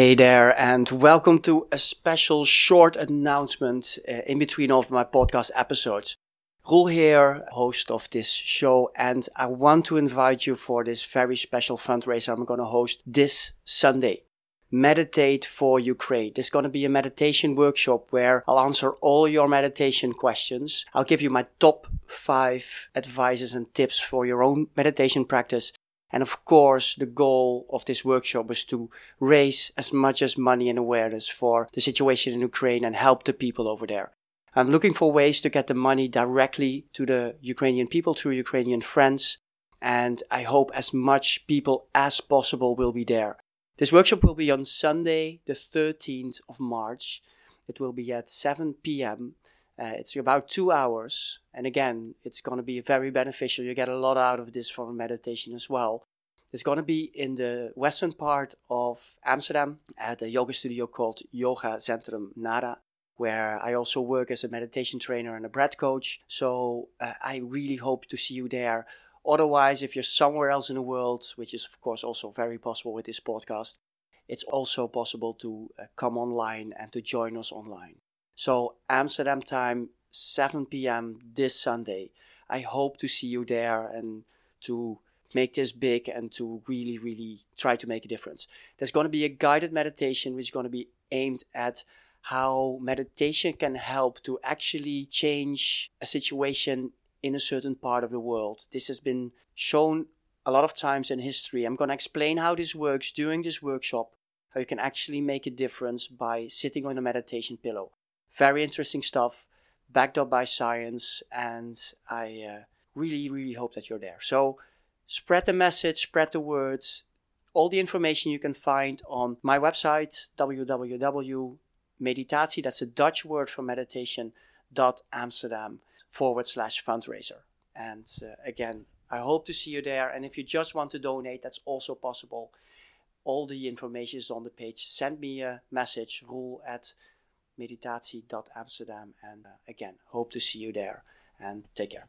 Hey there, and welcome to a special short announcement uh, in between all of my podcast episodes. Roel here, host of this show, and I want to invite you for this very special fundraiser I'm going to host this Sunday. Meditate for Ukraine. There's going to be a meditation workshop where I'll answer all your meditation questions. I'll give you my top five advices and tips for your own meditation practice and of course, the goal of this workshop was to raise as much as money and awareness for the situation in Ukraine and help the people over there. I'm looking for ways to get the money directly to the Ukrainian people through Ukrainian friends. And I hope as much people as possible will be there. This workshop will be on Sunday, the 13th of March. It will be at 7 p.m. Uh, it's about two hours. And again, it's going to be very beneficial. You get a lot out of this from meditation as well. It's going to be in the western part of Amsterdam at a yoga studio called Yoga Centrum Nara, where I also work as a meditation trainer and a breath coach. So uh, I really hope to see you there. Otherwise, if you're somewhere else in the world, which is of course also very possible with this podcast, it's also possible to uh, come online and to join us online. So Amsterdam time, 7 p.m. this Sunday. I hope to see you there and to make this big and to really, really try to make a difference. There's going to be a guided meditation which is going to be aimed at how meditation can help to actually change a situation in a certain part of the world. This has been shown a lot of times in history. I'm going to explain how this works during this workshop, how you can actually make a difference by sitting on a meditation pillow. Very interesting stuff, backed up by science, and I uh, really, really hope that you're there. So spread the message, spread the words. All the information you can find on my website, www.meditatie, that's a Dutch word for meditation, dot Amsterdam forward slash fundraiser. And uh, again, I hope to see you there. And if you just want to donate, that's also possible. All the information is on the page. Send me a message, Roel at meditatie.amsterdam. And uh, again, hope to see you there and take care.